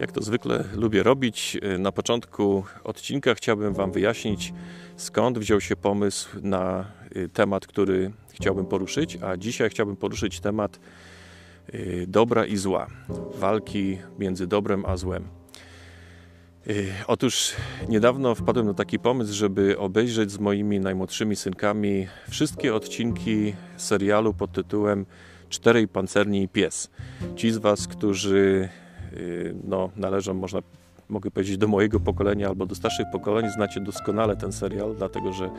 Jak to zwykle lubię robić, na początku odcinka chciałbym Wam wyjaśnić, skąd wziął się pomysł na y, temat, który chciałbym poruszyć, a dzisiaj chciałbym poruszyć temat y, dobra i zła, walki między dobrem a złem. Y, otóż niedawno wpadłem na taki pomysł, żeby obejrzeć z moimi najmłodszymi synkami wszystkie odcinki serialu pod tytułem Czterej Pancerni i Pies. Ci z Was, którzy Y, no, należą, można, mogę powiedzieć, do mojego pokolenia albo do starszych pokoleń, znacie doskonale ten serial, dlatego że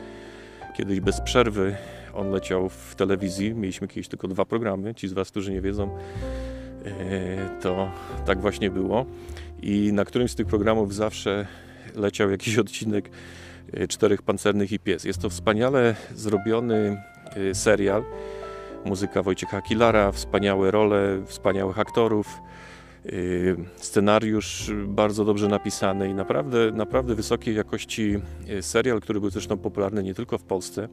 kiedyś bez przerwy on leciał w telewizji. Mieliśmy kiedyś tylko dwa programy. Ci z Was, którzy nie wiedzą, y, to tak właśnie było. I na którymś z tych programów zawsze leciał jakiś odcinek y, Czterech Pancernych i Pies. Jest to wspaniale zrobiony serial. Muzyka Wojciecha Kilara, wspaniałe role, wspaniałych aktorów. Y, scenariusz bardzo dobrze napisany i naprawdę, naprawdę wysokiej jakości y, serial, który był zresztą popularny nie tylko w Polsce,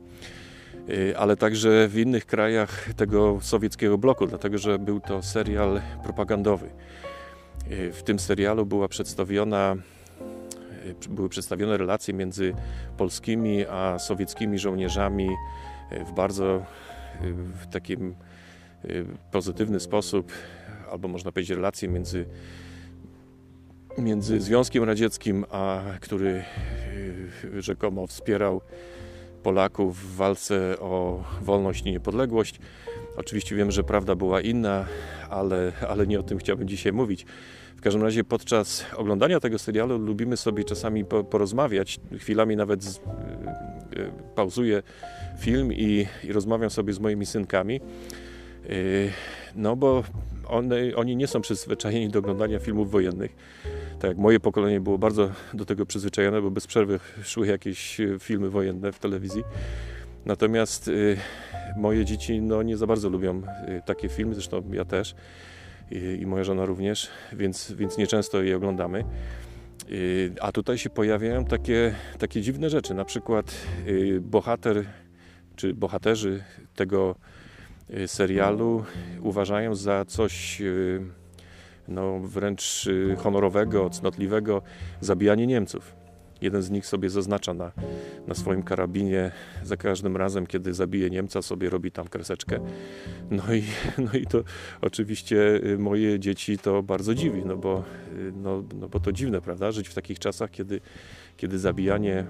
y, ale także w innych krajach tego sowieckiego bloku, dlatego że był to serial propagandowy. W tym serialu była przedstawiona, były przedstawione relacje między polskimi a sowieckimi żołnierzami w bardzo w takim pozytywny sposób albo można powiedzieć relacje między, między Związkiem Radzieckim, a który y, rzekomo wspierał Polaków w walce o wolność i niepodległość. Oczywiście wiem, że prawda była inna, ale, ale nie o tym chciałbym dzisiaj mówić. W każdym razie podczas oglądania tego serialu lubimy sobie czasami porozmawiać. Chwilami nawet z, y, y, pauzuję film i, i rozmawiam sobie z moimi synkami. No bo one, oni nie są przyzwyczajeni do oglądania filmów wojennych. Tak jak moje pokolenie było bardzo do tego przyzwyczajone, bo bez przerwy szły jakieś e, filmy wojenne w telewizji. Natomiast y, moje dzieci no, nie za bardzo lubią y, takie filmy, zresztą ja też i, i moja żona również, więc, więc nieczęsto je oglądamy. Y, a tutaj się pojawiają takie, takie dziwne rzeczy, na przykład bohater czy bohaterzy tego serialu uważają za coś y, no, wręcz y, honorowego, cnotliwego zabijanie Niemców. Jeden z nich sobie zaznacza na, na swoim karabinie za każdym razem, kiedy zabije Niemca, sobie robi tam kreseczkę. No i, no i to oczywiście moje dzieci to bardzo dziwi, no bo, no, no bo to dziwne, prawda? Żyć w takich czasach, kiedy, kiedy zabijanie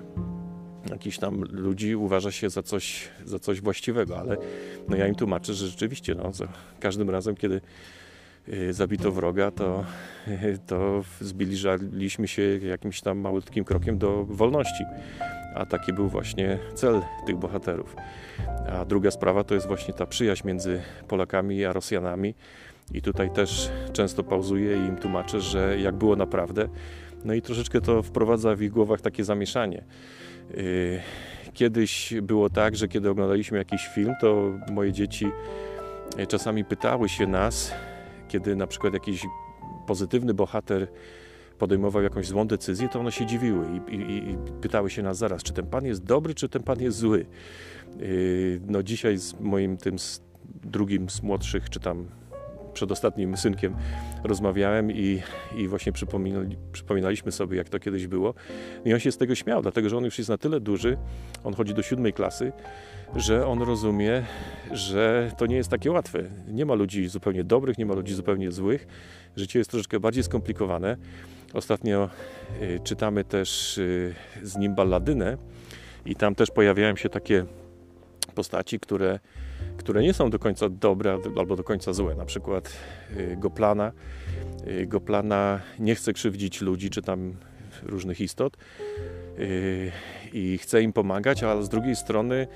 jakichś tam ludzi uważa się za coś, za coś właściwego, ale no ja im tłumaczę, że rzeczywiście no, za każdym razem, kiedy y, zabito wroga, to, to zbliżaliśmy się jakimś tam malutkim krokiem do wolności. A taki był właśnie cel tych bohaterów. A druga sprawa to jest właśnie ta przyjaźń między Polakami a Rosjanami. I tutaj też często pauzuję i im tłumaczę, że jak było naprawdę. No i troszeczkę to wprowadza w ich głowach takie zamieszanie. Y, kiedyś było tak, że kiedy oglądaliśmy jakiś film, to moje dzieci y, czasami pytały się nas, kiedy na przykład jakiś pozytywny bohater podejmował jakąś złą decyzję, to one się dziwiły i, i, i pytały się nas zaraz, czy ten pan jest dobry, czy ten pan jest zły. Y, no dzisiaj z moim tym drugim z młodszych, czy tam przedostatnim synkiem rozmawiałem i, i właśnie przypominali, przypominaliśmy sobie, jak to kiedyś było. I on się z tego śmiał, dlatego że on już jest na tyle duży, on chodzi do siódmej klasy, że on rozumie, że to nie jest takie łatwe. Nie ma ludzi zupełnie dobrych, nie ma ludzi zupełnie złych. Życie jest troszeczkę bardziej skomplikowane. Ostatnio y, czytamy też y, z nim balladynę i tam też pojawiają się takie postaci, które które nie są do końca dobre albo do końca złe. Na przykład y, Goplana. Y, Goplana nie chce krzywdzić ludzi czy tam różnych istot y, i chce im pomagać, ale z drugiej strony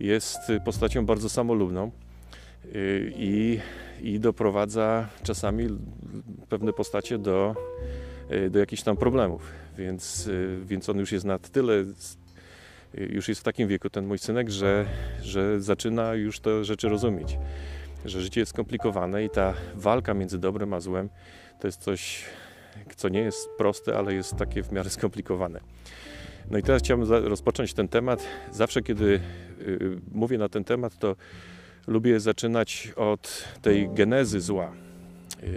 jest postacią bardzo samolubną i, i doprowadza czasami pewne postacie do, do jakichś tam problemów. Więc, więc on już jest na tyle już jest w takim wieku ten mój synek, że, że zaczyna już te rzeczy rozumieć. Że życie jest skomplikowane i ta walka między dobrem a złem to jest coś, co nie jest proste, ale jest takie w miarę skomplikowane. No i teraz chciałbym rozpocząć ten temat. Zawsze, kiedy y, mówię na ten temat, to lubię zaczynać od tej genezy zła.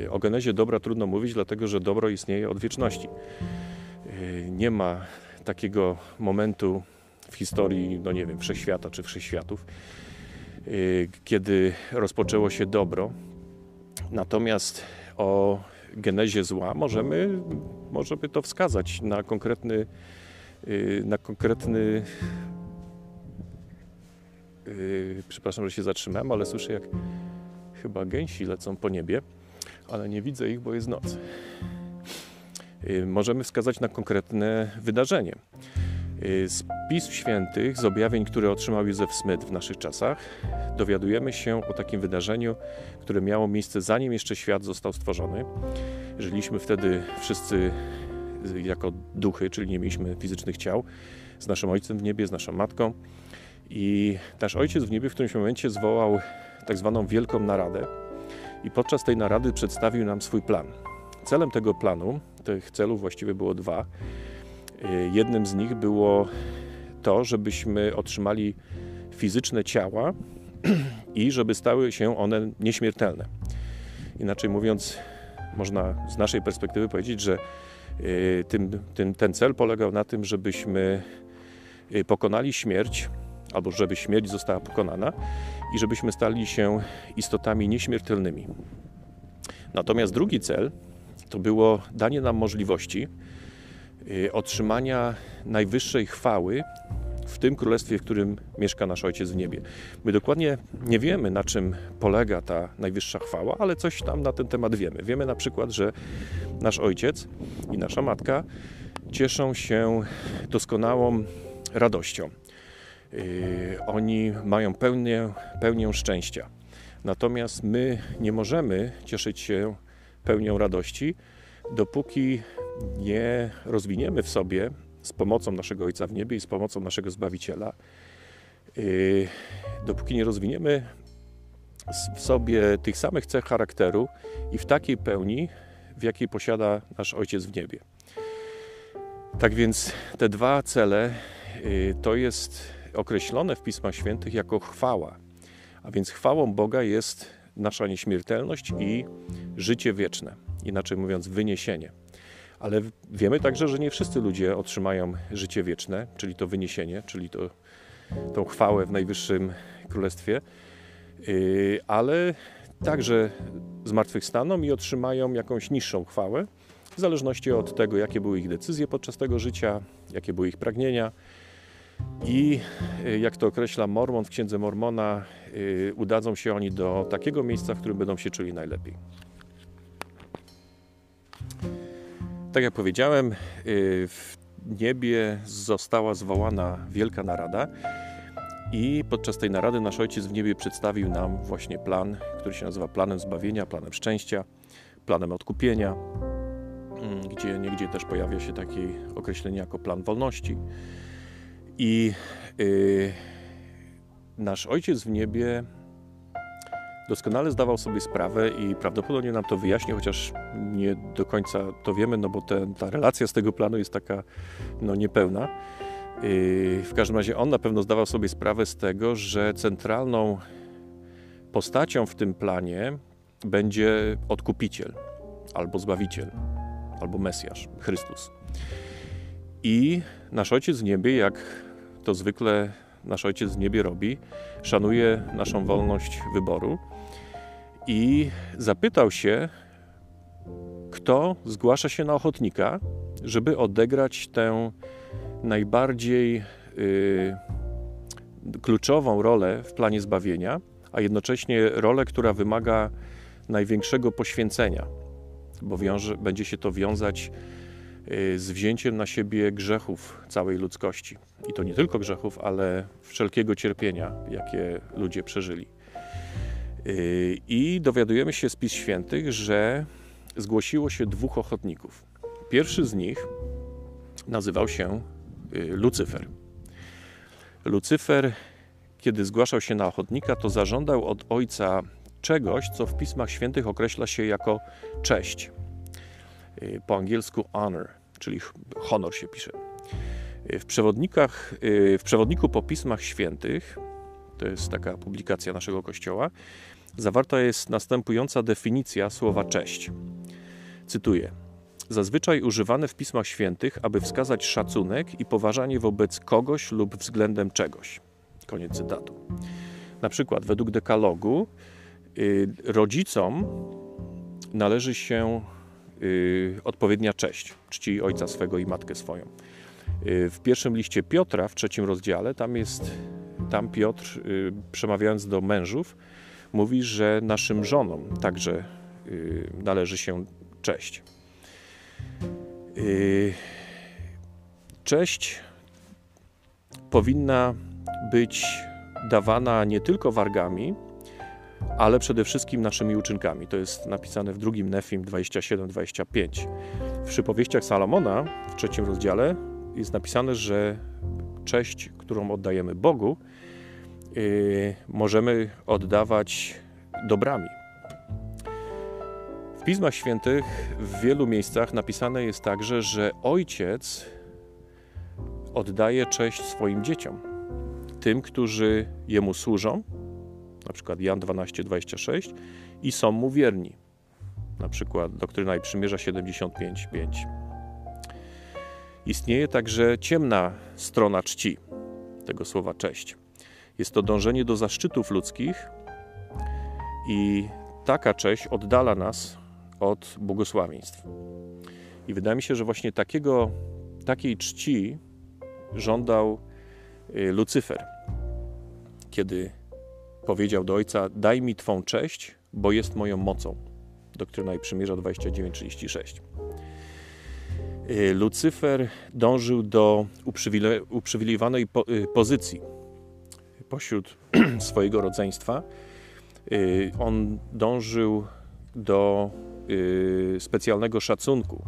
Y, o genezie dobra trudno mówić, dlatego że dobro istnieje od wieczności. Y, nie ma takiego momentu w historii, no nie wiem, wszechświata czy wszechświatów, y, kiedy rozpoczęło się dobro. Natomiast o genezie zła możemy, możemy to wskazać na konkretny, na konkretny przepraszam, że się zatrzymałem, ale słyszę jak chyba gęsi lecą po niebie ale nie widzę ich, bo jest noc. Y, możemy wskazać na konkretne wydarzenie. Y, z pism świętych, z objawień, które otrzymał Józef Smith w naszych czasach, dowiadujemy się o takim wydarzeniu, które miało miejsce zanim jeszcze świat został stworzony. Żyliśmy wtedy wszyscy jako duchy, czyli nie mieliśmy fizycznych ciał, z naszym Ojcem w niebie, z naszą Matką. I nasz Ojciec w niebie w którymś momencie zwołał tak zwaną wielką naradę, i podczas tej narady przedstawił nam swój plan. Celem tego planu, tych celów właściwie było dwa. Y, jednym z nich było to, żebyśmy otrzymali fizyczne ciała i żeby stały się one nieśmiertelne. Inaczej mówiąc, można z naszej perspektywy powiedzieć, że y, tym, tym, ten cel polegał na tym, żebyśmy y, pokonali śmierć, albo żeby śmierć została pokonana i żebyśmy stali się istotami nieśmiertelnymi. Natomiast drugi cel to było danie nam możliwości otrzymania najwyższej chwały w tym królestwie, w którym mieszka nasz Ojciec w niebie. My dokładnie nie wiemy, na czym polega ta najwyższa chwała, ale coś tam na ten temat wiemy. Wiemy na przykład, że nasz Ojciec i nasza Matka cieszą się doskonałą radością. Y, oni mają pełnię, pełnię szczęścia. Natomiast my nie możemy cieszyć się pełnią radości, dopóki nie rozwiniemy w sobie z pomocą naszego Ojca w niebie i z pomocą naszego Zbawiciela, y, dopóki nie rozwiniemy w sobie tych samych cech charakteru i w takiej pełni, w jakiej posiada nasz Ojciec w niebie. Tak więc te dwa cele y, to jest określone w Pismach Świętych jako chwała. A więc chwałą Boga jest nasza nieśmiertelność i życie wieczne, inaczej mówiąc, wyniesienie. Ale wiemy także, że nie wszyscy ludzie otrzymają życie wieczne, czyli to wyniesienie, czyli to, tą chwałę w Najwyższym Królestwie, yy, ale także zmartwychwstaną i otrzymają jakąś niższą chwałę, w zależności od tego, jakie były ich decyzje podczas tego życia, jakie były ich pragnienia, i y, jak to określa Mormon w księdze Mormona, y, udadzą się oni do takiego miejsca, w którym będą się czuli najlepiej. Tak jak powiedziałem, y, w niebie została zwołana wielka narada i podczas tej narady nasz Ojciec w niebie przedstawił nam właśnie plan, który się nazywa planem zbawienia, planem szczęścia, planem odkupienia, mm, gdzie niegdzie też pojawia się takie określenie jako plan wolności. I yy, nasz Ojciec w niebie doskonale zdawał sobie sprawę i prawdopodobnie nam to wyjaśni, chociaż nie do końca to wiemy, no bo ta relacja z tego planu jest taka no, niepełna. Yy, w każdym razie on na pewno zdawał sobie sprawę z tego, że centralną postacią w tym planie będzie odkupiciel, albo zbawiciel, albo Mesjasz, Chrystus. I nasz Ojciec w niebie, jak to zwykle nasz Ojciec w niebie robi, szanuje naszą wolność wyboru i zapytał się, kto zgłasza się na ochotnika, żeby odegrać tę najbardziej y, kluczową rolę w planie zbawienia, a jednocześnie rolę, która wymaga największego poświęcenia, bo wiąże, będzie się to wiązać z wzięciem na siebie grzechów całej ludzkości. I to nie tylko grzechów, ale wszelkiego cierpienia, jakie ludzie przeżyli. Y, I dowiadujemy się z Pism Świętych, że zgłosiło się dwóch ochotników. Pierwszy z nich nazywał się y, Lucyfer. Lucyfer, kiedy zgłaszał się na ochotnika, to zażądał od ojca czegoś, co w Pismach Świętych określa się jako cześć. Y, po angielsku honor, czyli honor się pisze. Y, w przewodnikach, y, w przewodniku po Pismach Świętych, to jest taka publikacja naszego kościoła, zawarta jest następująca definicja słowa cześć. Cytuję: Zazwyczaj używane w pismach świętych, aby wskazać szacunek i poważanie wobec kogoś lub względem czegoś. Koniec cytatu. Na przykład, według dekalogu, rodzicom należy się odpowiednia cześć, czci ojca swego i matkę swoją. Yy, w pierwszym liście Piotra, w trzecim rozdziale, tam jest, tam Piotr, y, przemawiając do mężów, mówi, że naszym żonom także y, należy się cześć. Y, cześć powinna być dawana nie tylko wargami, ale przede wszystkim naszymi uczynkami. To jest napisane w drugim Nefim 27-25. W przypowieściach Salomona w trzecim rozdziale jest napisane, że cześć, którą oddajemy Bogu, yy, możemy oddawać dobrami. W Pismach Świętych w wielu miejscach napisane jest także, że ojciec oddaje cześć swoim dzieciom, tym, którzy jemu służą, na przykład Jan 12:26 i są mu wierni. Na przykład doktryna i przymierza 75:5. Istnieje także ciemna strona czci tego słowa cześć. Jest to dążenie do zaszczytów ludzkich i taka cześć oddala nas od błogosławieństw. I wydaje mi się, że właśnie takiego, takiej czci żądał y, Lucyfer, kiedy powiedział do ojca: Daj mi twą cześć, bo jest moją mocą. Doktryna i przymierza 29:36. Y, Lucyfer dążył do uprzywilejowanej y, pozycji pośród swojego rodzeństwa. On dążył do Y, specjalnego szacunku.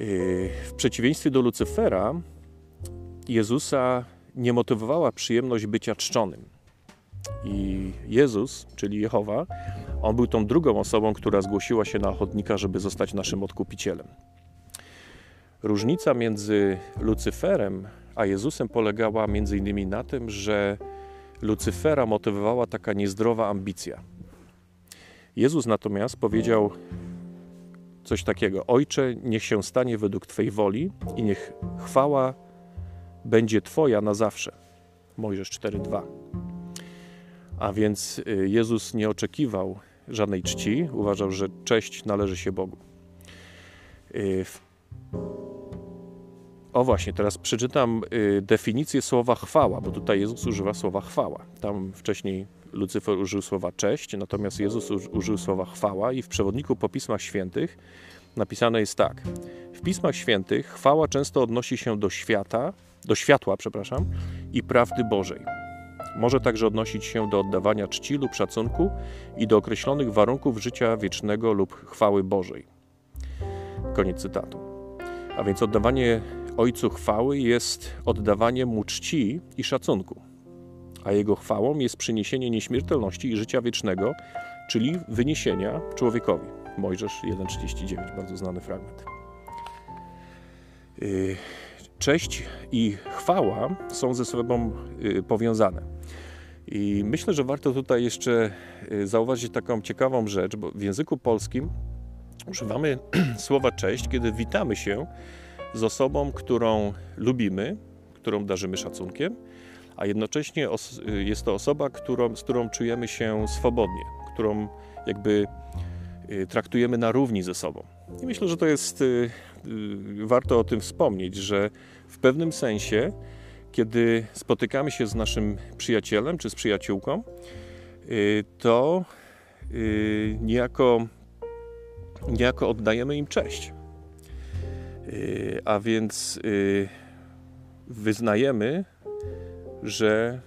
Y, w przeciwieństwie do Lucyfera, Jezusa nie motywowała przyjemność bycia czczonym. I Jezus, czyli Jehowa, on był tą drugą osobą, która zgłosiła się na ochotnika, żeby zostać naszym odkupicielem. Różnica między Lucyferem a Jezusem polegała między innymi na tym, że Lucyfera motywowała taka niezdrowa ambicja Jezus natomiast powiedział coś takiego: Ojcze, niech się stanie według Twej woli i niech chwała będzie Twoja na zawsze. Mojżesz 4:2. A więc y, Jezus nie oczekiwał żadnej czci, uważał, że cześć należy się Bogu. Y, o właśnie, teraz przeczytam y, definicję słowa chwała, bo tutaj Jezus używa słowa chwała. Tam wcześniej Lucyfer użył słowa cześć, natomiast Jezus użył słowa chwała i w przewodniku po Pismach Świętych napisane jest tak. W Pismach Świętych chwała często odnosi się do świata, do światła, przepraszam, i prawdy Bożej. Może także odnosić się do oddawania czci lub szacunku i do określonych warunków życia wiecznego lub chwały Bożej. Koniec cytatu. A więc oddawanie Ojcu chwały jest oddawanie Mu czci i szacunku a jego chwałą jest przyniesienie nieśmiertelności i życia wiecznego, czyli wyniesienia człowiekowi. Mojżesz 1,39, bardzo znany fragment. Y, cześć i chwała są ze sobą y, powiązane. I myślę, że warto tutaj jeszcze y, zauważyć taką ciekawą rzecz, bo w języku polskim używamy słowa cześć, kiedy witamy się z osobą, którą lubimy, którą darzymy szacunkiem, a jednocześnie jest to osoba, którą, z którą czujemy się swobodnie, którą jakby y, traktujemy na równi ze sobą. I myślę, że to jest, y, y, warto o tym wspomnieć, że w pewnym sensie, kiedy spotykamy się z naszym przyjacielem czy z przyjaciółką, to niejako, niejako oddajemy im cześć. A więc wyznajemy że,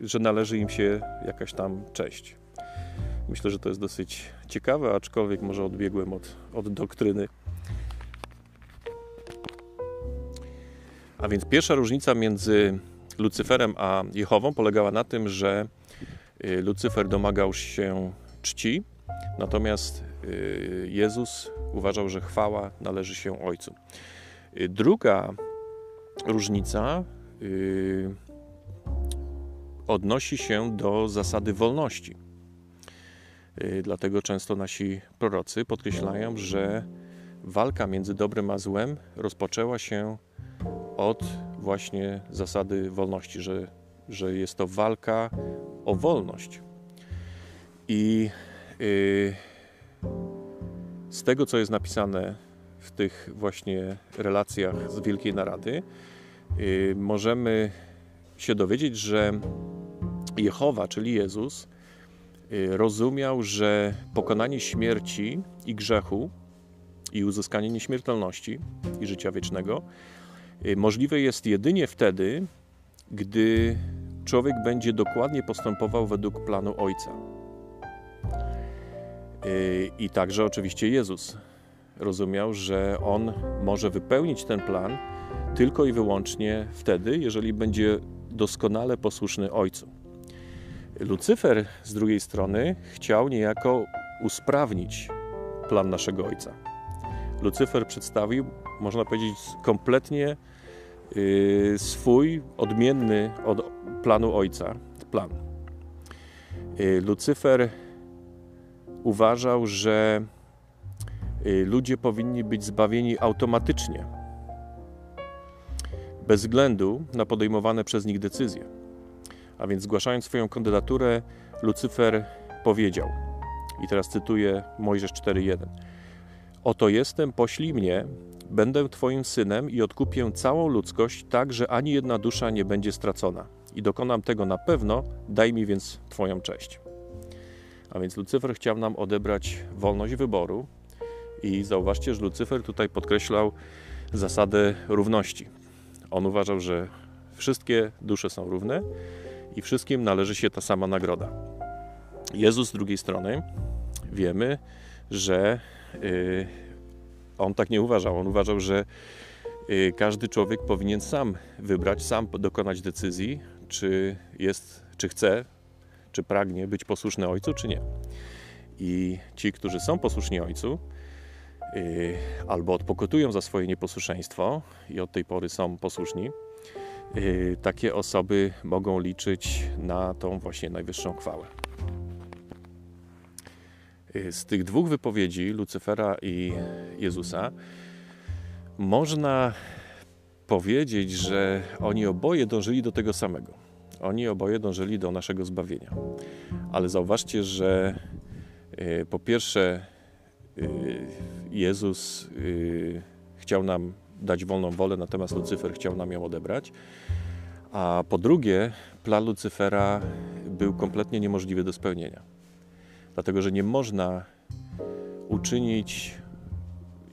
że należy im się jakaś tam cześć. Myślę, że to jest dosyć ciekawe, aczkolwiek może odbiegłem od, od doktryny. A więc pierwsza różnica między Lucyferem a Jehową polegała na tym, że y, Lucyfer domagał się czci, natomiast y, Jezus uważał, że chwała należy się Ojcu. Y, druga różnica odnosi się do zasady wolności. Dlatego często nasi prorocy podkreślają, że walka między dobrem a złem rozpoczęła się od właśnie zasady wolności, że, że jest to walka o wolność. I yy, z tego, co jest napisane w tych właśnie relacjach z Wielkiej Narady, yy, możemy się dowiedzieć, że Jehowa, czyli Jezus, yy, rozumiał, że pokonanie śmierci i grzechu i uzyskanie nieśmiertelności i życia wiecznego możliwe jest jedynie wtedy, gdy człowiek będzie dokładnie postępował według planu Ojca. Y, I także oczywiście Jezus rozumiał, że on może wypełnić ten plan tylko i wyłącznie wtedy, jeżeli będzie doskonale posłuszny Ojcu. Lucyfer z drugiej strony chciał niejako usprawnić plan naszego Ojca. Lucyfer przedstawił, można powiedzieć, kompletnie y, swój, odmienny od planu Ojca plan. Y, Lucyfer uważał, że y, ludzie powinni być zbawieni automatycznie, bez względu na podejmowane przez nich decyzje. A więc zgłaszając swoją kandydaturę, Lucyfer powiedział, i teraz cytuję Mojżesz 4:1. Oto jestem, poślij mnie, będę Twoim synem i odkupię całą ludzkość, tak że ani jedna dusza nie będzie stracona. I dokonam tego na pewno, daj mi więc Twoją cześć. A więc Lucyfer chciał nam odebrać wolność wyboru i zauważcie, że Lucyfer tutaj podkreślał zasadę równości. On uważał, że wszystkie dusze są równe i wszystkim należy się ta sama nagroda. Jezus z drugiej strony wiemy, że y, on tak nie uważał. On uważał, że y, każdy człowiek powinien sam wybrać, sam dokonać decyzji, czy jest, czy chce, czy pragnie być posłuszny ojcu, czy nie. I ci, którzy są posłuszni ojcu, y, albo odpokutują za swoje nieposłuszeństwo i od tej pory są posłuszni, takie osoby mogą liczyć na tą właśnie najwyższą chwałę. Y, z tych dwóch wypowiedzi, Lucyfera i Jezusa, można powiedzieć, że oni oboje dążyli do tego samego. Oni oboje dążyli do naszego zbawienia. Ale zauważcie, że y, po pierwsze, y, Jezus chciał nam dać wolną wolę, natomiast Lucyfer chciał nam ją odebrać. A po drugie, plan Lucyfera był kompletnie niemożliwy do spełnienia dlatego że nie można uczynić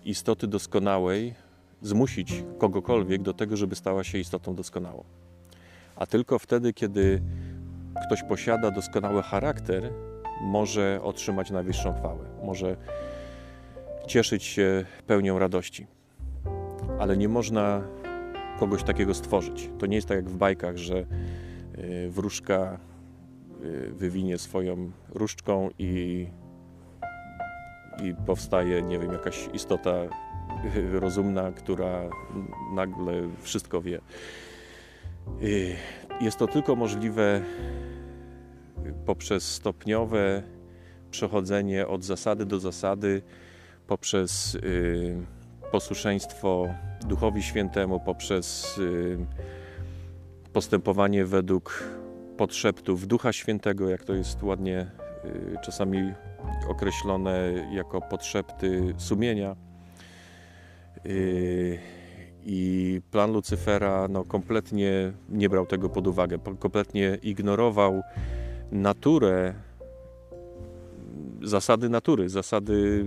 istoty doskonałej, zmusić kogokolwiek do tego, żeby stała się istotą doskonałą. A tylko wtedy, kiedy ktoś posiada doskonały charakter, może otrzymać najwyższą chwałę, może cieszyć się pełnią radości. Ale nie można kogoś takiego stworzyć. To nie jest tak jak w bajkach, że y, wróżka wywinie swoją różdżką i, i powstaje, nie wiem, jakaś istota rozumna, która nagle wszystko wie. Y, jest to tylko możliwe poprzez stopniowe przechodzenie od zasady do zasady, poprzez y, posłuszeństwo Duchowi Świętemu, poprzez postępowanie według podszeptów Ducha Świętego, jak to jest ładnie y, czasami określone jako podszepty sumienia. Y, I plan Lucyfera no, kompletnie nie brał tego pod uwagę, kompletnie ignorował naturę, zasady natury, zasady,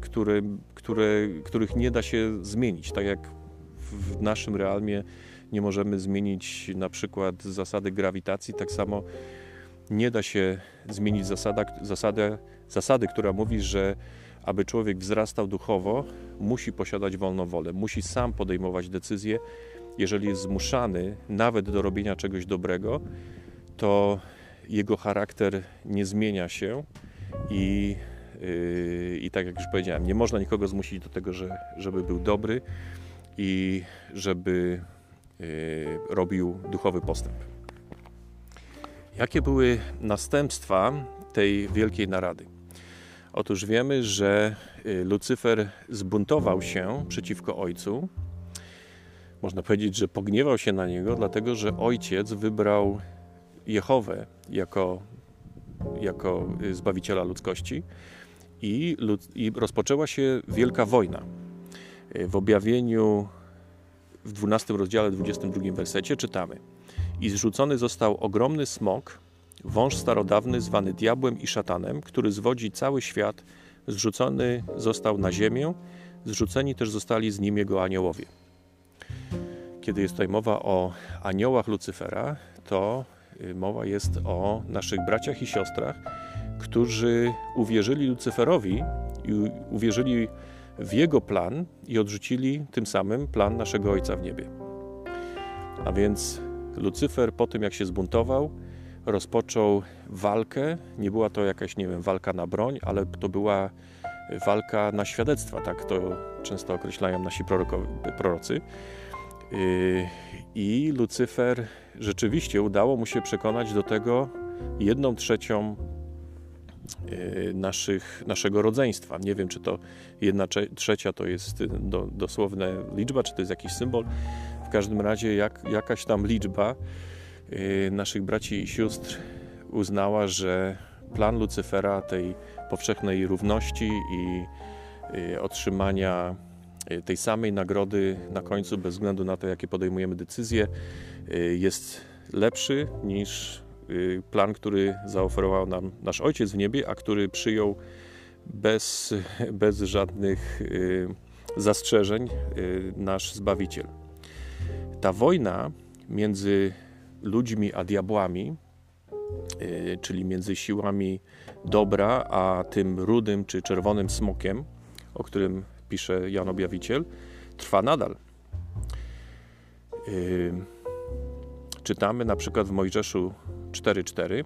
które, które, których nie da się zmienić. Tak jak w naszym realmie nie możemy zmienić na przykład zasady grawitacji, tak samo nie da się zmienić zasada, zasady, zasady, która mówi, że aby człowiek wzrastał duchowo, musi posiadać wolną wolę, musi sam podejmować decyzje. Jeżeli jest zmuszany nawet do robienia czegoś dobrego, to jego charakter nie zmienia się i, yy, i tak jak już powiedziałem, nie można nikogo zmusić do tego, że, żeby był dobry i żeby robił duchowy postęp. Jakie były następstwa tej wielkiej narady? Otóż wiemy, że y, Lucyfer zbuntował się przeciwko ojcu. Można powiedzieć, że pogniewał się na niego, dlatego że ojciec wybrał Jehowę jako, jako y, zbawiciela ludzkości i, i rozpoczęła się wielka wojna. Y, w objawieniu w 12 rozdziale, 22 wersecie czytamy I zrzucony został ogromny smok, wąż starodawny zwany diabłem i szatanem, który zwodzi cały świat, zrzucony został na ziemię, zrzuceni też zostali z nim jego aniołowie. Kiedy jest tutaj mowa o aniołach Lucyfera, to y, mowa jest o naszych braciach i siostrach, którzy uwierzyli Lucyferowi i uwierzyli w jego plan i odrzucili tym samym plan naszego Ojca w niebie. A więc Lucyfer po tym, jak się zbuntował, rozpoczął walkę. Nie była to jakaś, nie wiem, walka na broń, ale to była walka na świadectwa, tak to często określają nasi prorocy. Yy, I Lucyfer rzeczywiście udało mu się przekonać do tego jedną trzecią naszych, naszego rodzeństwa. Nie wiem, czy to jedna trzecia to jest do, dosłowna liczba, czy to jest jakiś symbol. W każdym razie jak, jakaś tam liczba Y, naszych braci i sióstr uznała, że plan Lucyfera tej powszechnej równości i y, otrzymania y, tej samej nagrody na końcu, bez względu na to, jakie podejmujemy decyzje, jest lepszy niż plan, który zaoferował nam nasz Ojciec w niebie, a który przyjął bez, bez żadnych zastrzeżeń nasz Zbawiciel. Ta wojna między ludźmi a diabłami, y, czyli między siłami dobra a tym rudym czy czerwonym smokiem, o którym pisze Jan Objawiciel, trwa nadal. Y, czytamy na przykład w Mojżeszu 4:4,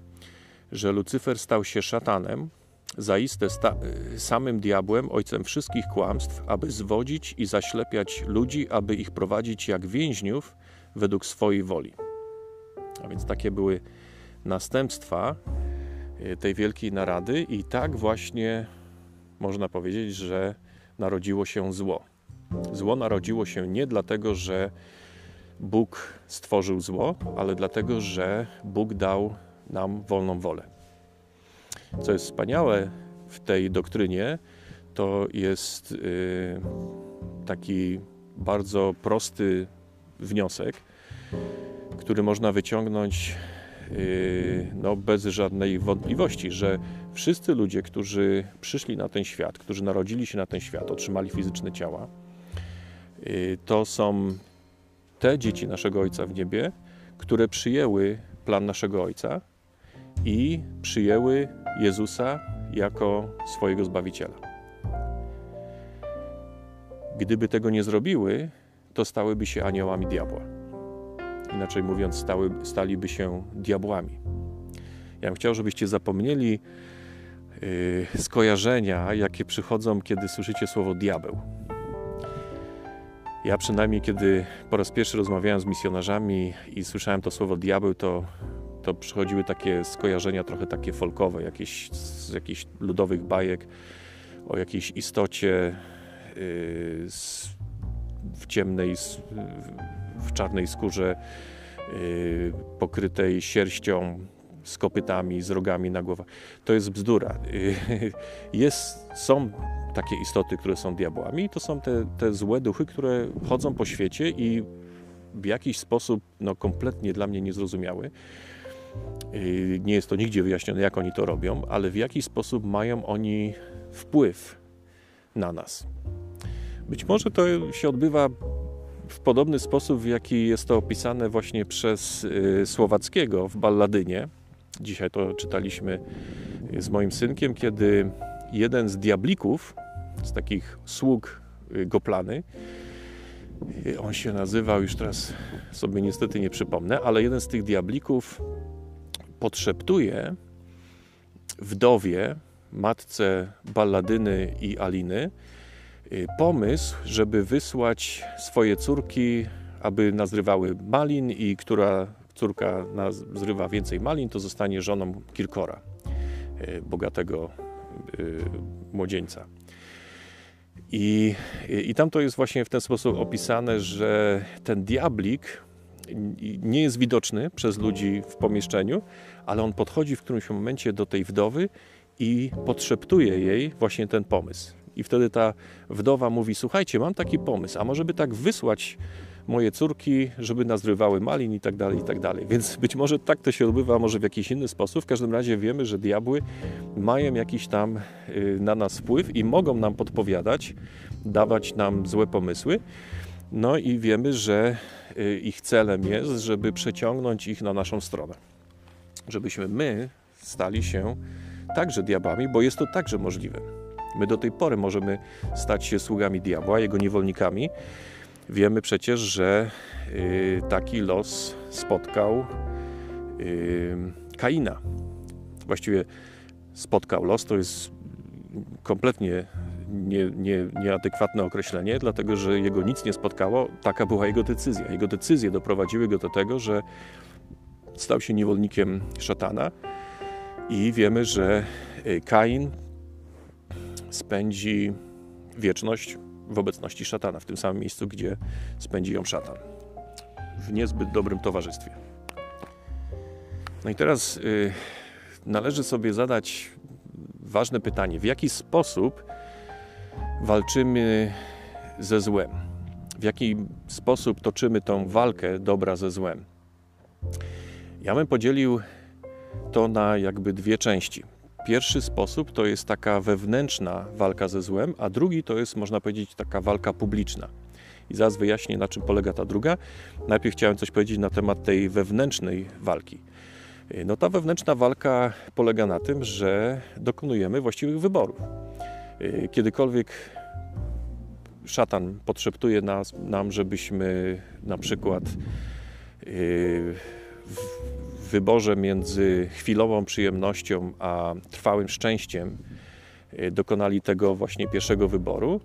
że Lucyfer stał się szatanem, zaiste y, samym diabłem, ojcem wszystkich kłamstw, aby zwodzić i zaślepiać ludzi, aby ich prowadzić jak więźniów według swojej woli. A więc takie były następstwa e, tej wielkiej narady, i tak właśnie można powiedzieć, że narodziło się zło. Zło narodziło się nie dlatego, że Bóg stworzył zło, ale dlatego, że Bóg dał nam wolną wolę. Co jest wspaniałe w tej doktrynie, to jest yy, taki bardzo prosty wniosek, który można wyciągnąć yy, no, bez żadnej wątpliwości, że wszyscy ludzie, którzy przyszli na ten świat, którzy narodzili się na ten świat, otrzymali fizyczne ciała, yy, to są te dzieci naszego Ojca w niebie, które przyjęły plan naszego Ojca i przyjęły Jezusa jako swojego Zbawiciela. Gdyby tego nie zrobiły, to stałyby się aniołami diabła inaczej mówiąc, stały, staliby się diabłami. Ja bym chciał, żebyście zapomnieli yy, skojarzenia, jakie przychodzą, kiedy słyszycie słowo diabeł. Ja przynajmniej, kiedy po raz pierwszy rozmawiałem z misjonarzami i słyszałem to słowo diabeł, to, to przychodziły takie skojarzenia trochę takie folkowe, jakieś, z jakichś ludowych bajek o jakiejś istocie yy, z, w ciemnej, w czarnej skórze yy, pokrytej sierścią, z kopytami, z rogami na głowę. To jest bzdura. Yy, jest, są takie istoty, które są diabłami, to są te, te złe duchy, które chodzą po świecie i w jakiś sposób no, kompletnie dla mnie niezrozumiały. Yy, nie jest to nigdzie wyjaśnione, jak oni to robią, ale w jakiś sposób mają oni wpływ na nas. Być może to się odbywa w podobny sposób, w jaki jest to opisane właśnie przez y, Słowackiego w Balladynie. Dzisiaj to czytaliśmy z moim synkiem, kiedy jeden z diablików, z takich sług y, Goplany, y, on się nazywał, już teraz sobie niestety nie przypomnę, ale jeden z tych diablików podszeptuje wdowie, matce Balladyny i Aliny, Y, pomysł, żeby wysłać swoje córki, aby nazrywały malin i która córka nazrywa więcej malin, to zostanie żoną Kirkora, y, bogatego młodzieńca. I, I tam to jest właśnie w ten sposób opisane, że ten diablik nie jest widoczny przez ludzi w pomieszczeniu, ale on podchodzi w którymś momencie do tej wdowy i podszeptuje jej właśnie ten pomysł. I wtedy ta wdowa mówi: Słuchajcie, mam taki pomysł, a może by tak wysłać moje córki, żeby nas rywały malin i tak dalej, i tak dalej. Więc być może tak to się odbywa, może w jakiś inny sposób. W każdym razie wiemy, że diabły mają jakiś tam y, na nas wpływ i mogą nam podpowiadać, dawać nam złe pomysły. No i wiemy, że y, ich celem jest, żeby przeciągnąć ich na naszą stronę. Żebyśmy my stali się także diabłami, bo jest to także możliwe. My do tej pory możemy stać się sługami diabła, jego niewolnikami. Wiemy przecież, że y, taki los spotkał y, Kaina. Właściwie spotkał los, to jest kompletnie nie, nie, nieadekwatne określenie, dlatego że jego nic nie spotkało. Taka była jego decyzja. Jego decyzje doprowadziły go do tego, że stał się niewolnikiem szatana i wiemy, że y, Kain spędzi wieczność w obecności szatana, w tym samym miejscu, gdzie spędzi ją szatan. W niezbyt dobrym towarzystwie. No i teraz y, należy sobie zadać ważne pytanie: w jaki sposób walczymy ze złem? W jaki sposób toczymy tą walkę dobra ze złem? Ja bym podzielił to na jakby dwie części. Pierwszy sposób to jest taka wewnętrzna walka ze złem, a drugi to jest, można powiedzieć, taka walka publiczna. I zaraz wyjaśnię, na czym polega ta druga. Najpierw chciałem coś powiedzieć na temat tej wewnętrznej walki. No ta wewnętrzna walka polega na tym, że dokonujemy właściwych wyborów. Kiedykolwiek szatan podszeptuje nas, nam, żebyśmy na przykład yy, wyborze między chwilową przyjemnością a trwałym szczęściem y, dokonali tego właśnie pierwszego wyboru,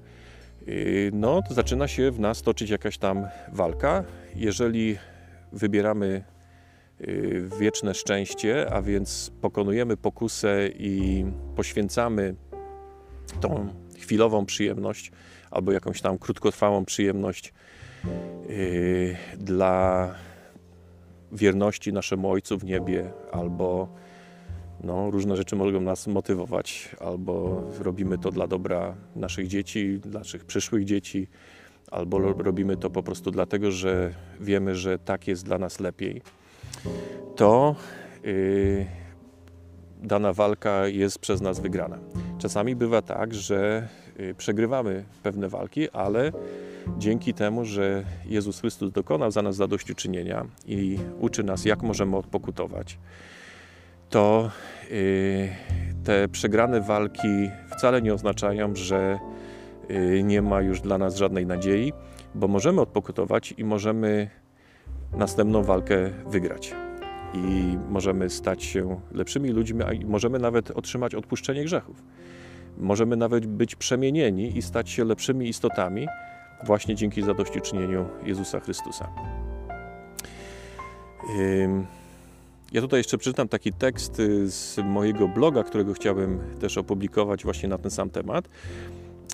y, no to zaczyna się w nas toczyć jakaś tam walka. Jeżeli wybieramy y, wieczne szczęście, a więc pokonujemy pokusę i poświęcamy tą chwilową przyjemność albo jakąś tam krótkotrwałą przyjemność dla wierności naszemu Ojcu w niebie, albo no, różne rzeczy mogą nas motywować, albo robimy to dla dobra naszych dzieci, naszych przyszłych dzieci, albo robimy to po prostu dlatego, że wiemy, że tak jest dla nas lepiej, to yy, dana walka jest przez nas wygrana. Czasami bywa tak, że przegrywamy pewne walki, ale dzięki temu, że Jezus Chrystus dokonał za nas zadośćuczynienia i uczy nas, jak możemy odpokutować, to y, te przegrane walki wcale nie oznaczają, że y, nie ma już dla nas żadnej nadziei, bo możemy odpokutować i możemy następną walkę wygrać. I możemy stać się lepszymi ludźmi, a możemy nawet otrzymać odpuszczenie grzechów. Możemy nawet być przemienieni i stać się lepszymi istotami, właśnie dzięki zadośćuczynieniu Jezusa Chrystusa. Ja tutaj jeszcze przeczytam taki tekst y, z mojego bloga, którego chciałbym też opublikować właśnie na ten sam temat.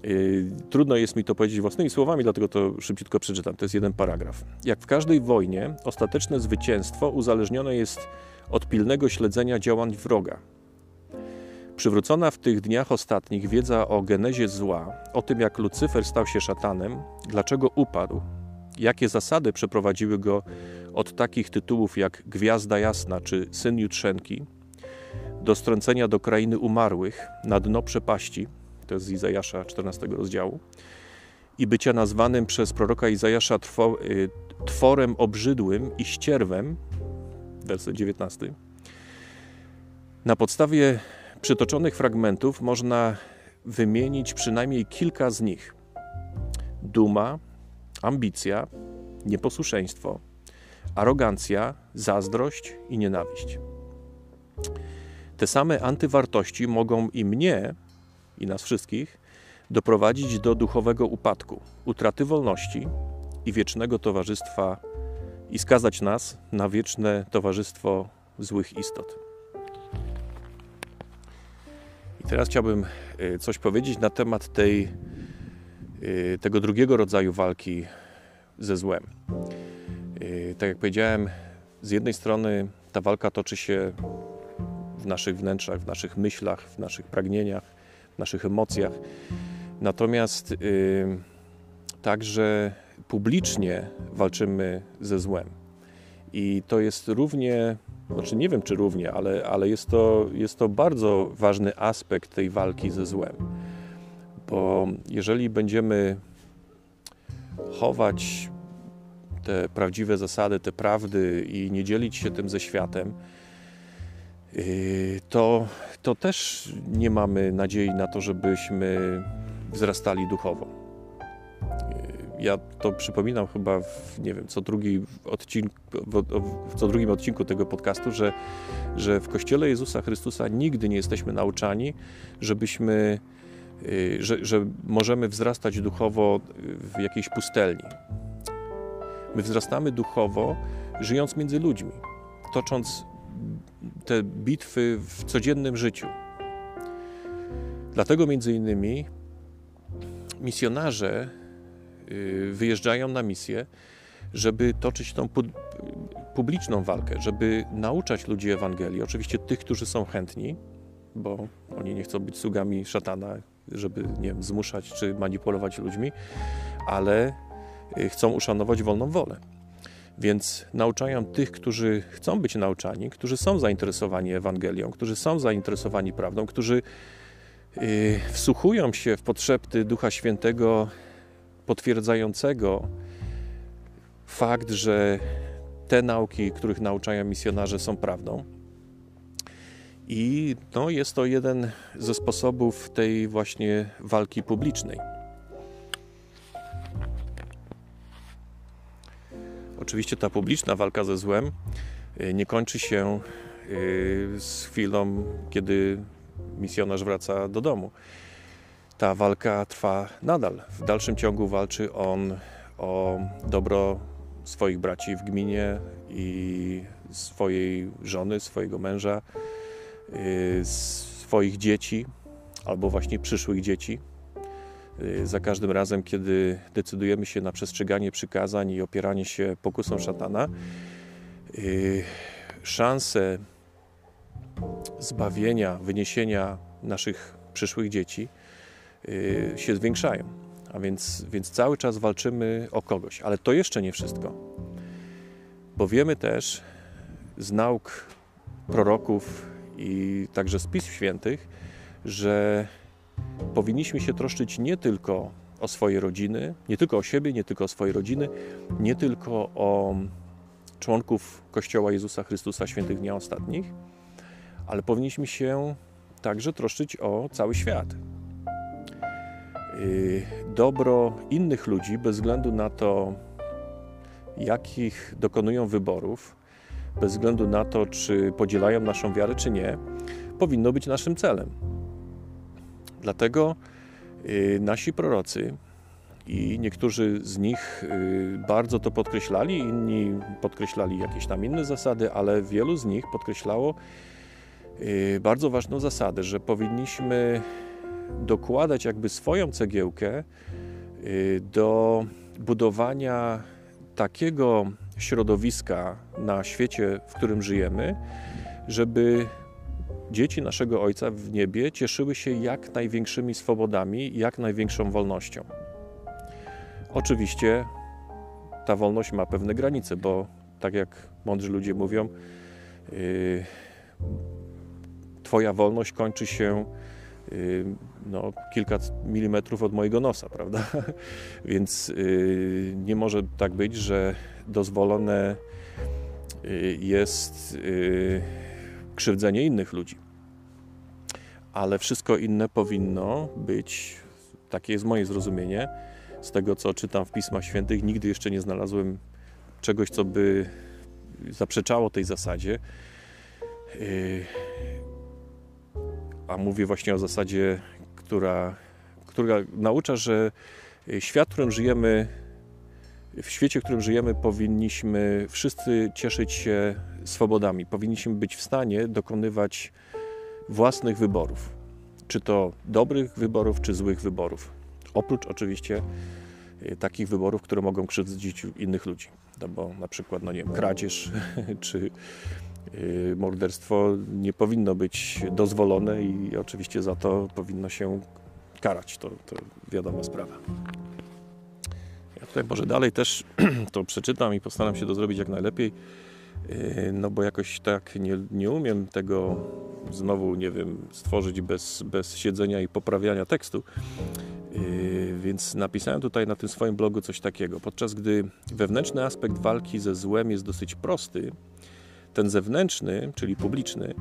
Y, trudno jest mi to powiedzieć własnymi słowami, dlatego to szybciutko przeczytam. To jest jeden paragraf. Jak w każdej wojnie, ostateczne zwycięstwo uzależnione jest od pilnego śledzenia działań wroga. Przywrócona w tych dniach ostatnich wiedza o genezie zła, o tym jak Lucyfer stał się szatanem, dlaczego upadł, jakie zasady przeprowadziły go od takich tytułów jak Gwiazda Jasna czy Syn Jutrzenki, do strącenia do krainy umarłych, na dno przepaści, to jest z Izajasza 14 rozdziału, i bycia nazwanym przez proroka Izajasza y, tworem obrzydłym i ścierwem, werset 19. Na podstawie przytoczonych fragmentów można wymienić przynajmniej kilka z nich: duma, ambicja, nieposłuszeństwo, arogancja, zazdrość i nienawiść. Te same antywartości mogą i mnie, i nas wszystkich, doprowadzić do duchowego upadku, utraty wolności i wiecznego towarzystwa i skazać nas na wieczne towarzystwo złych istot. Teraz chciałbym y, coś powiedzieć na temat tej, y, tego drugiego rodzaju walki ze złem. Y, tak jak powiedziałem, z jednej strony ta walka toczy się w naszych wnętrzach, w naszych myślach, w naszych pragnieniach, w naszych emocjach. Natomiast także publicznie walczymy ze złem. I to jest równie znaczy nie wiem czy równie, ale, ale jest, to, jest to bardzo ważny aspekt tej walki ze złem. Bo jeżeli będziemy chować te prawdziwe zasady, te prawdy i nie dzielić się tym ze światem, yy, to, to też nie mamy nadziei na to, żebyśmy wzrastali duchowo ja to przypominam chyba w, nie wiem, co, drugi odcinku, w co drugim odcinku tego podcastu, że, że w Kościele Jezusa Chrystusa nigdy nie jesteśmy nauczani, żebyśmy, y, że, że możemy wzrastać duchowo w jakiejś pustelni. My wzrastamy duchowo, żyjąc między ludźmi, tocząc te bitwy w codziennym życiu. Dlatego między innymi misjonarze wyjeżdżają na misję, żeby toczyć tą publiczną walkę, żeby nauczać ludzi Ewangelii. Oczywiście tych, którzy są chętni, bo oni nie chcą być sługami szatana, żeby nie wiem, zmuszać czy manipulować ludźmi, ale y, chcą uszanować wolną wolę. Więc nauczają tych, którzy chcą być nauczani, którzy są zainteresowani Ewangelią, którzy są zainteresowani prawdą, którzy y, wsłuchują się w potrzeby Ducha Świętego potwierdzającego fakt, że te nauki, których nauczają misjonarze, są prawdą. I no, jest to jeden ze sposobów tej właśnie walki publicznej. Oczywiście ta publiczna walka ze złem y, nie kończy się y, z chwilą, kiedy misjonarz wraca do domu ta walka trwa nadal. W dalszym ciągu walczy on o dobro swoich braci w gminie i swojej żony, swojego męża, y, swoich dzieci albo właśnie przyszłych dzieci. Y, za każdym razem, kiedy decydujemy się na przestrzeganie przykazań i opieranie się pokusom szatana, y, szanse zbawienia, wyniesienia naszych przyszłych dzieci się zwiększają. A więc, więc cały czas walczymy o kogoś. Ale to jeszcze nie wszystko. Bo wiemy też z nauk proroków i także z Pism Świętych, że powinniśmy się troszczyć nie tylko o swoje rodziny, nie tylko o siebie, nie tylko o swoje rodziny, nie tylko o członków Kościoła Jezusa Chrystusa Świętych Dnia Ostatnich, ale powinniśmy się także troszczyć o cały świat, Y, dobro innych ludzi, bez względu na to, jakich dokonują wyborów, bez względu na to, czy podzielają naszą wiarę, czy nie, powinno być naszym celem. Dlatego y, nasi prorocy i niektórzy z nich y, bardzo to podkreślali, inni podkreślali jakieś tam inne zasady, ale wielu z nich podkreślało bardzo ważną zasadę, że powinniśmy dokładać jakby swoją cegiełkę y, do budowania takiego środowiska na świecie, w którym żyjemy, żeby dzieci naszego Ojca w niebie cieszyły się jak największymi swobodami, jak największą wolnością. Oczywiście ta wolność ma pewne granice, bo tak jak mądrzy ludzie mówią, yy, Twoja wolność kończy się yy, no, kilka milimetrów od mojego nosa, prawda? Więc yy, nie może tak być, że dozwolone yy, jest yy, krzywdzenie innych ludzi. Ale wszystko inne powinno być, takie jest moje zrozumienie, z tego co czytam w Pismach Świętych, nigdy jeszcze nie znalazłem czegoś, co by zaprzeczało tej zasadzie. Yy, a mówię właśnie o zasadzie która, która naucza, że świat, w którym żyjemy, w świecie, w którym żyjemy, powinniśmy wszyscy cieszyć się swobodami. Powinniśmy być w stanie dokonywać własnych wyborów. czy to dobrych wyborów, czy złych wyborów. Oprócz oczywiście y, takich wyborów, które mogą krzywdzić innych ludzi. No bo na przykład, no nie wiem, kradzież czy morderstwo nie powinno być dozwolone i oczywiście za to powinno się karać. To, to wiadoma sprawa. Ja tutaj może dalej też to przeczytam i postaram się to zrobić jak najlepiej, y, no bo jakoś tak nie, nie umiem tego znowu, nie wiem, stworzyć bez, bez siedzenia i poprawiania tekstu. Yy, więc napisałem tutaj na tym swoim blogu coś takiego. Podczas gdy wewnętrzny aspekt walki ze złem jest dosyć prosty, ten zewnętrzny, czyli publiczny,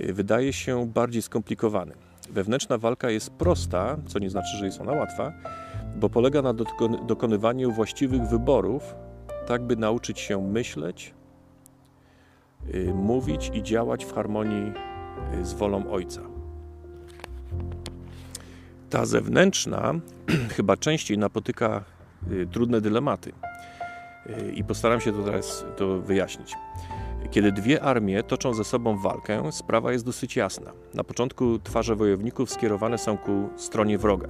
yy, wydaje się bardziej skomplikowany. Wewnętrzna walka jest prosta, co nie znaczy, że jest ona łatwa, bo polega na dokonywaniu właściwych wyborów, tak by nauczyć się myśleć, yy, mówić i działać w harmonii z wolą Ojca. Ta zewnętrzna chyba częściej napotyka y, trudne dylematy. Y, I postaram się to teraz to wyjaśnić. Kiedy dwie armie toczą ze sobą walkę, sprawa jest dosyć jasna. Na początku twarze wojowników skierowane są ku stronie wroga.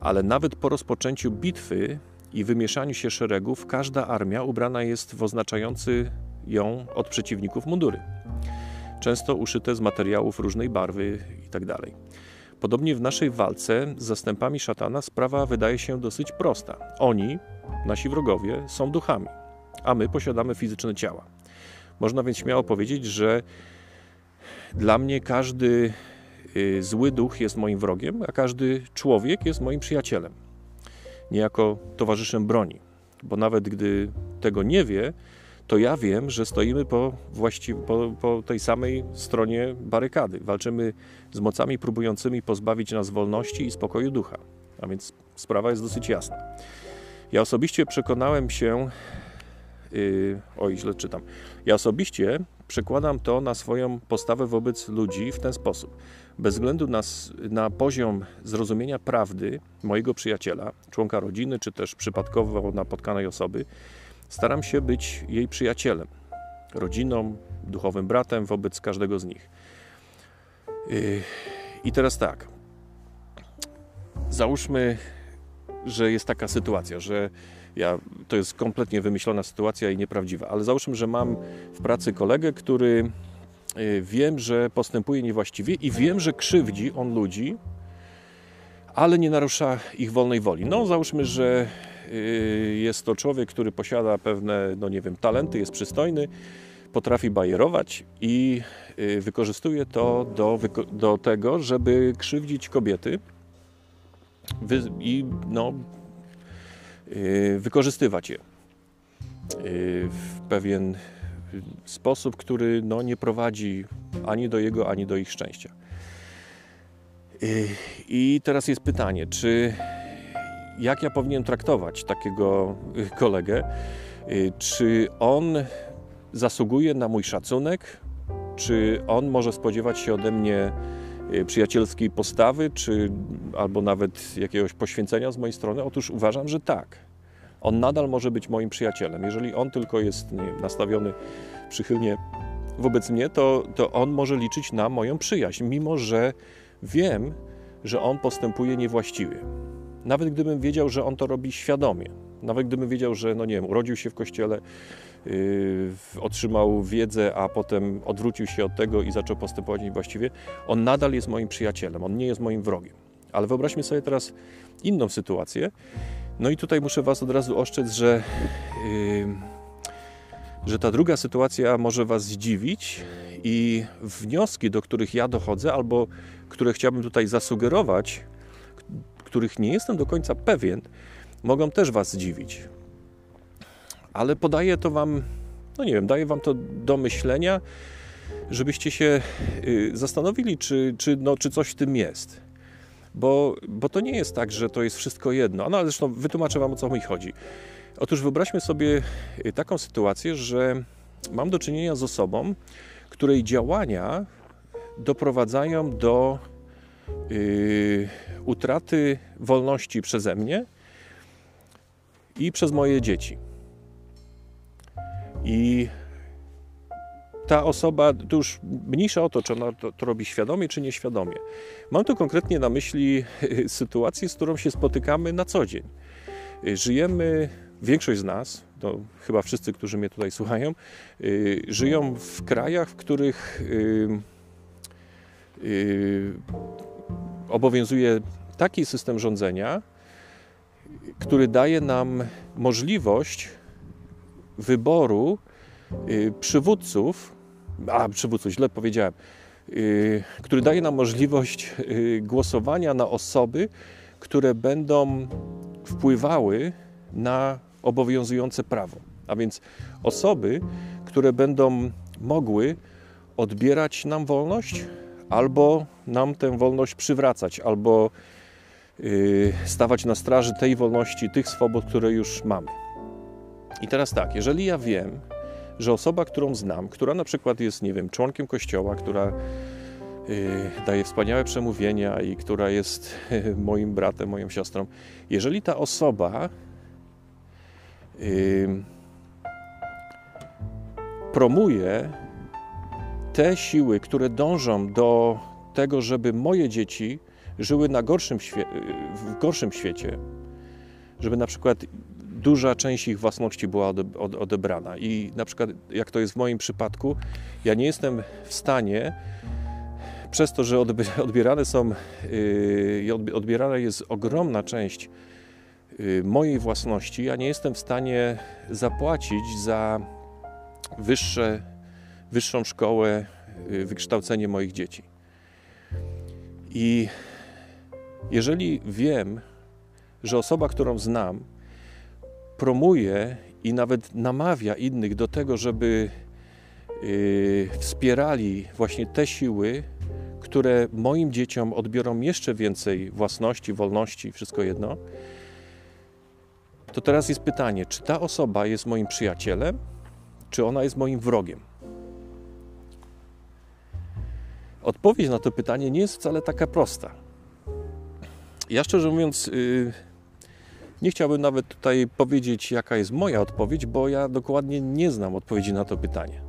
Ale nawet po rozpoczęciu bitwy i wymieszaniu się szeregów, każda armia ubrana jest w oznaczający ją od przeciwników mundury często uszyte z materiałów różnej barwy itd. Tak Podobnie w naszej walce z zastępami szatana sprawa wydaje się dosyć prosta. Oni, nasi wrogowie, są duchami, a my posiadamy fizyczne ciała. Można więc śmiało powiedzieć, że dla mnie każdy y, zły duch jest moim wrogiem, a każdy człowiek jest moim przyjacielem, niejako towarzyszem broni. Bo nawet gdy tego nie wie, to ja wiem, że stoimy po, właści- po, po tej samej stronie barykady. Walczymy z mocami próbującymi pozbawić nas wolności i spokoju ducha. A więc sprawa jest dosyć jasna. Ja osobiście przekonałem się, yy, oj, źle czytam. Ja osobiście przekładam to na swoją postawę wobec ludzi w ten sposób. Bez względu na, na poziom zrozumienia prawdy mojego przyjaciela, członka rodziny, czy też przypadkowo napotkanej osoby, Staram się być jej przyjacielem, rodziną, duchowym bratem wobec każdego z nich. Yy, I teraz tak. Załóżmy, że jest taka sytuacja, że ja, to jest kompletnie wymyślona sytuacja i nieprawdziwa, ale załóżmy, że mam w pracy kolegę, który yy, wiem, że postępuje niewłaściwie i wiem, że krzywdzi on ludzi, ale nie narusza ich wolnej woli. No, załóżmy, że Y, jest to człowiek, który posiada pewne, no nie wiem, talenty, jest przystojny, potrafi bajerować i y, wykorzystuje to do, do tego, żeby krzywdzić kobiety i no, y, wykorzystywać je w pewien sposób, który no, nie prowadzi ani do jego, ani do ich szczęścia. I teraz jest pytanie, czy jak ja powinien traktować takiego y, kolegę? Y, czy on zasługuje na mój szacunek? Czy on może spodziewać się ode mnie y, przyjacielskiej postawy, czy albo nawet jakiegoś poświęcenia z mojej strony? Otóż uważam, że tak. On nadal może być moim przyjacielem. Jeżeli on tylko jest nie, nastawiony przychylnie wobec mnie, to, to on może liczyć na moją przyjaźń, mimo że wiem, że on postępuje niewłaściwie. Nawet gdybym wiedział, że on to robi świadomie, nawet gdybym wiedział, że no nie wiem, urodził się w kościele, otrzymał wiedzę, a potem odwrócił się od tego i zaczął postępować niewłaściwie, on nadal jest moim przyjacielem, on nie jest moim wrogiem. Ale wyobraźmy sobie teraz inną sytuację. No i tutaj muszę Was od razu oszczędzić, że, yy, że ta druga sytuacja może Was zdziwić i wnioski, do których ja dochodzę, albo które chciałbym tutaj zasugerować, których nie jestem do końca pewien, mogą też Was zdziwić. Ale podaję to Wam, no nie wiem, daję Wam to do myślenia, żebyście się y, zastanowili, czy, czy, no, czy coś w tym jest. Bo, bo to nie jest tak, że to jest wszystko jedno. No ale zresztą wytłumaczę Wam, o co mi chodzi. Otóż wyobraźmy sobie y, taką sytuację, że mam do czynienia z osobą, której działania doprowadzają do yy, utraty wolności przeze mnie i przez moje dzieci. I ta osoba, to już mniejsza o to, czy ona to, to, robi świadomie, czy nieświadomie. Mam tu konkretnie na myśli sytuację, z którą się spotykamy na co dzień. Żyjemy, większość z nas, to chyba wszyscy, którzy mnie tutaj słuchają, żyją w krajach, w których obowiązuje taki system rządzenia, który daje nam możliwość wyboru y, przywódców, a przywódców, źle powiedziałem, y, który daje nam możliwość y, głosowania na osoby, które będą wpływały na obowiązujące prawo. A więc osoby, które będą mogły odbierać nam wolność, albo nam tę wolność przywracać, albo stawać na straży tej wolności, tych swobód, które już mamy. I teraz tak, jeżeli ja wiem, że osoba, którą znam, która na przykład jest, nie wiem, członkiem kościoła, która yy, daje wspaniałe przemówienia i która jest yy, moim bratem, moją siostrą, jeżeli ta osoba yy, promuje te siły, które dążą do tego, żeby moje dzieci żyły na gorszym w gorszym świecie, żeby na przykład duża część ich własności była odebrana. I na przykład, jak to jest w moim przypadku, ja nie jestem w stanie, przez to, że odbierane są, yy, odbierana jest ogromna część yy, mojej własności, ja nie jestem w stanie zapłacić za wyższe, wyższą szkołę, yy, wykształcenie moich dzieci. I jeżeli wiem, że osoba, którą znam, promuje i nawet namawia innych do tego, żeby yy, wspierali właśnie te siły, które moim dzieciom odbiorą jeszcze więcej własności, wolności, wszystko jedno, to teraz jest pytanie, czy ta osoba jest moim przyjacielem, czy ona jest moim wrogiem? Odpowiedź na to pytanie nie jest wcale taka prosta. Ja szczerze mówiąc, yy, nie chciałbym nawet tutaj powiedzieć, jaka jest moja odpowiedź, bo ja dokładnie nie znam odpowiedzi na to pytanie.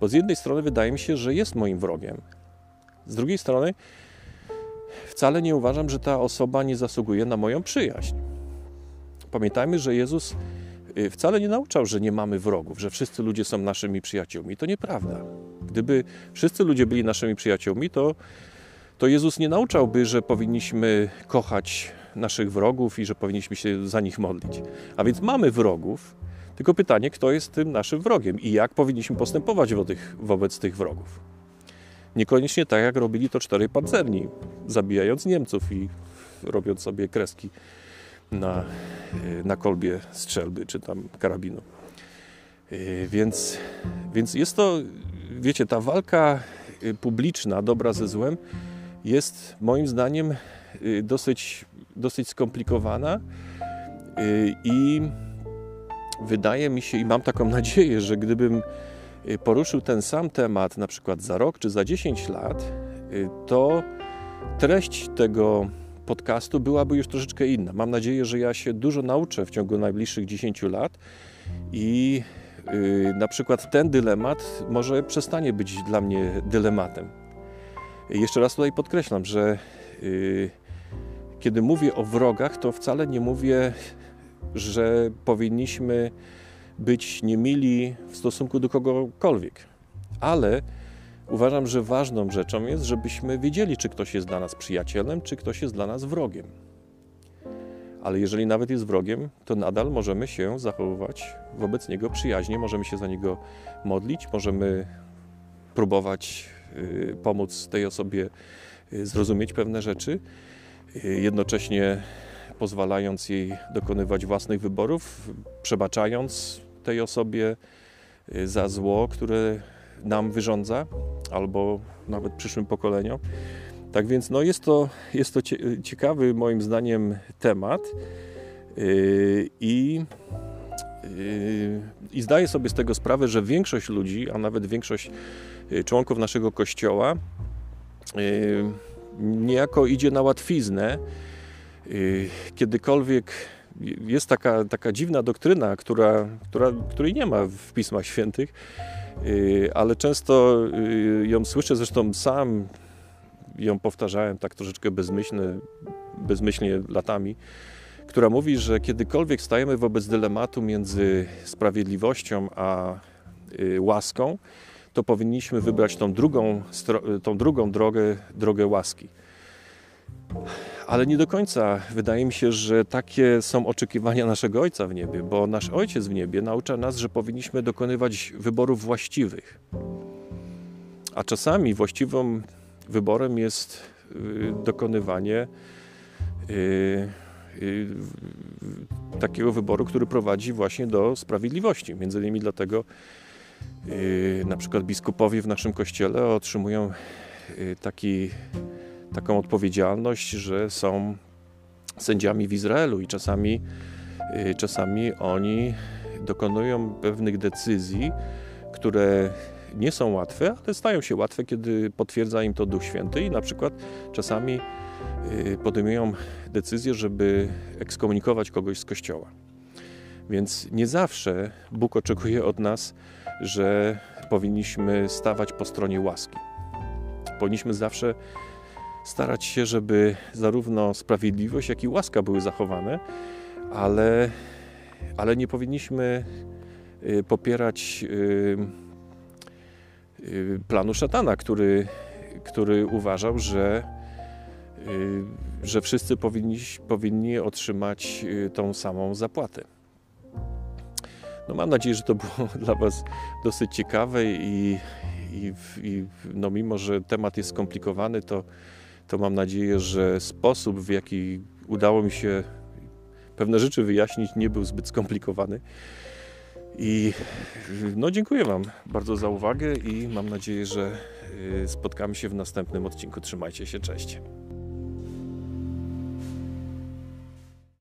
Bo z jednej strony wydaje mi się, że jest moim wrogiem, z drugiej strony wcale nie uważam, że ta osoba nie zasługuje na moją przyjaźń. Pamiętajmy, że Jezus y, wcale nie nauczał, że nie mamy wrogów, że wszyscy ludzie są naszymi przyjaciółmi. To nieprawda. Gdyby wszyscy ludzie byli naszymi przyjaciółmi, to, to Jezus nie nauczałby, że powinniśmy kochać naszych wrogów i że powinniśmy się za nich modlić. A więc mamy wrogów, tylko pytanie, kto jest tym naszym wrogiem i jak powinniśmy postępować wobec tych wrogów. Niekoniecznie tak, jak robili to cztery pancerni, zabijając Niemców i robiąc sobie kreski na, na kolbie strzelby czy tam karabinu. E, więc, więc jest to, wiecie, ta walka publiczna, dobra ze złem, jest moim zdaniem dosyć dosyć skomplikowana y, i wydaje mi się i mam taką nadzieję, że gdybym y, poruszył ten sam temat na przykład za rok czy za 10 lat, y, to treść tego podcastu byłaby już troszeczkę inna. Mam nadzieję, że ja się dużo nauczę w ciągu najbliższych 10 lat i na przykład ten dylemat może przestanie być dla mnie dylematem. Jeszcze raz tutaj podkreślam, że kiedy mówię o wrogach, to wcale nie mówię, że powinniśmy być niemili w stosunku do kogokolwiek. Ale uważam, że ważną rzeczą jest, żebyśmy wiedzieli, czy ktoś jest dla nas przyjacielem, czy ktoś jest dla nas wrogiem. Ale jeżeli nawet jest wrogiem, to nadal możemy się zachowywać wobec niego przyjaźnie, możemy się za niego modlić, możemy próbować y, pomóc tej osobie y, zrozumieć pewne rzeczy jednocześnie pozwalając jej dokonywać własnych wyborów, przebaczając tej osobie y, za zło, które nam wyrządza, albo nawet przyszłym pokoleniom. Tak więc no jest to, jest to ciekawy moim zdaniem temat y, i, y, i zdaję sobie z tego sprawę, że większość ludzi, a nawet większość członków naszego kościoła niejako idzie na łatwiznę. Y, kiedykolwiek jest taka, taka dziwna doktryna, która, która, której nie ma w Pismach Świętych, Y, ale często y, ją słyszę, zresztą sam ją powtarzałem tak troszeczkę bezmyślnie, bezmyślnie latami, która mówi, że kiedykolwiek stajemy wobec dylematu między sprawiedliwością a łaską, to powinniśmy wybrać tą drugą, tą drugą drogę, drogę łaski. Ale nie do końca wydaje mi się, że takie są oczekiwania naszego Ojca w niebie, bo nasz Ojciec w niebie naucza nas, że powinniśmy dokonywać wyborów właściwych. A czasami właściwym wyborem jest y, dokonywanie y, y, takiego wyboru, który prowadzi właśnie do sprawiedliwości. Między innymi dlatego na przykład biskupowie w naszym kościele otrzymują taki taką odpowiedzialność, że są sędziami w Izraelu i czasami, y, czasami oni dokonują pewnych decyzji, które nie są łatwe, ale stają się łatwe, kiedy potwierdza im to Duch Święty i na przykład czasami podejmują decyzję, żeby ekskomunikować kogoś z kościoła. Więc nie zawsze Bóg oczekuje od nas, że powinniśmy stawać po stronie łaski. Powinniśmy zawsze starać się, żeby zarówno sprawiedliwość, jak i łaska były zachowane, ale, ale nie powinniśmy y, popierać y, y, planu szatana, który, który uważał, że, że wszyscy powinni, powinni otrzymać tą samą zapłatę. No mam nadzieję, że to było dla Was dosyć ciekawe i, i, i no mimo, że temat jest skomplikowany, to to mam nadzieję, że sposób, w jaki udało mi się pewne rzeczy wyjaśnić, nie był zbyt skomplikowany. I no, dziękuję Wam bardzo za uwagę i mam nadzieję, że y, spotkamy się w następnym odcinku. Trzymajcie się, cześć.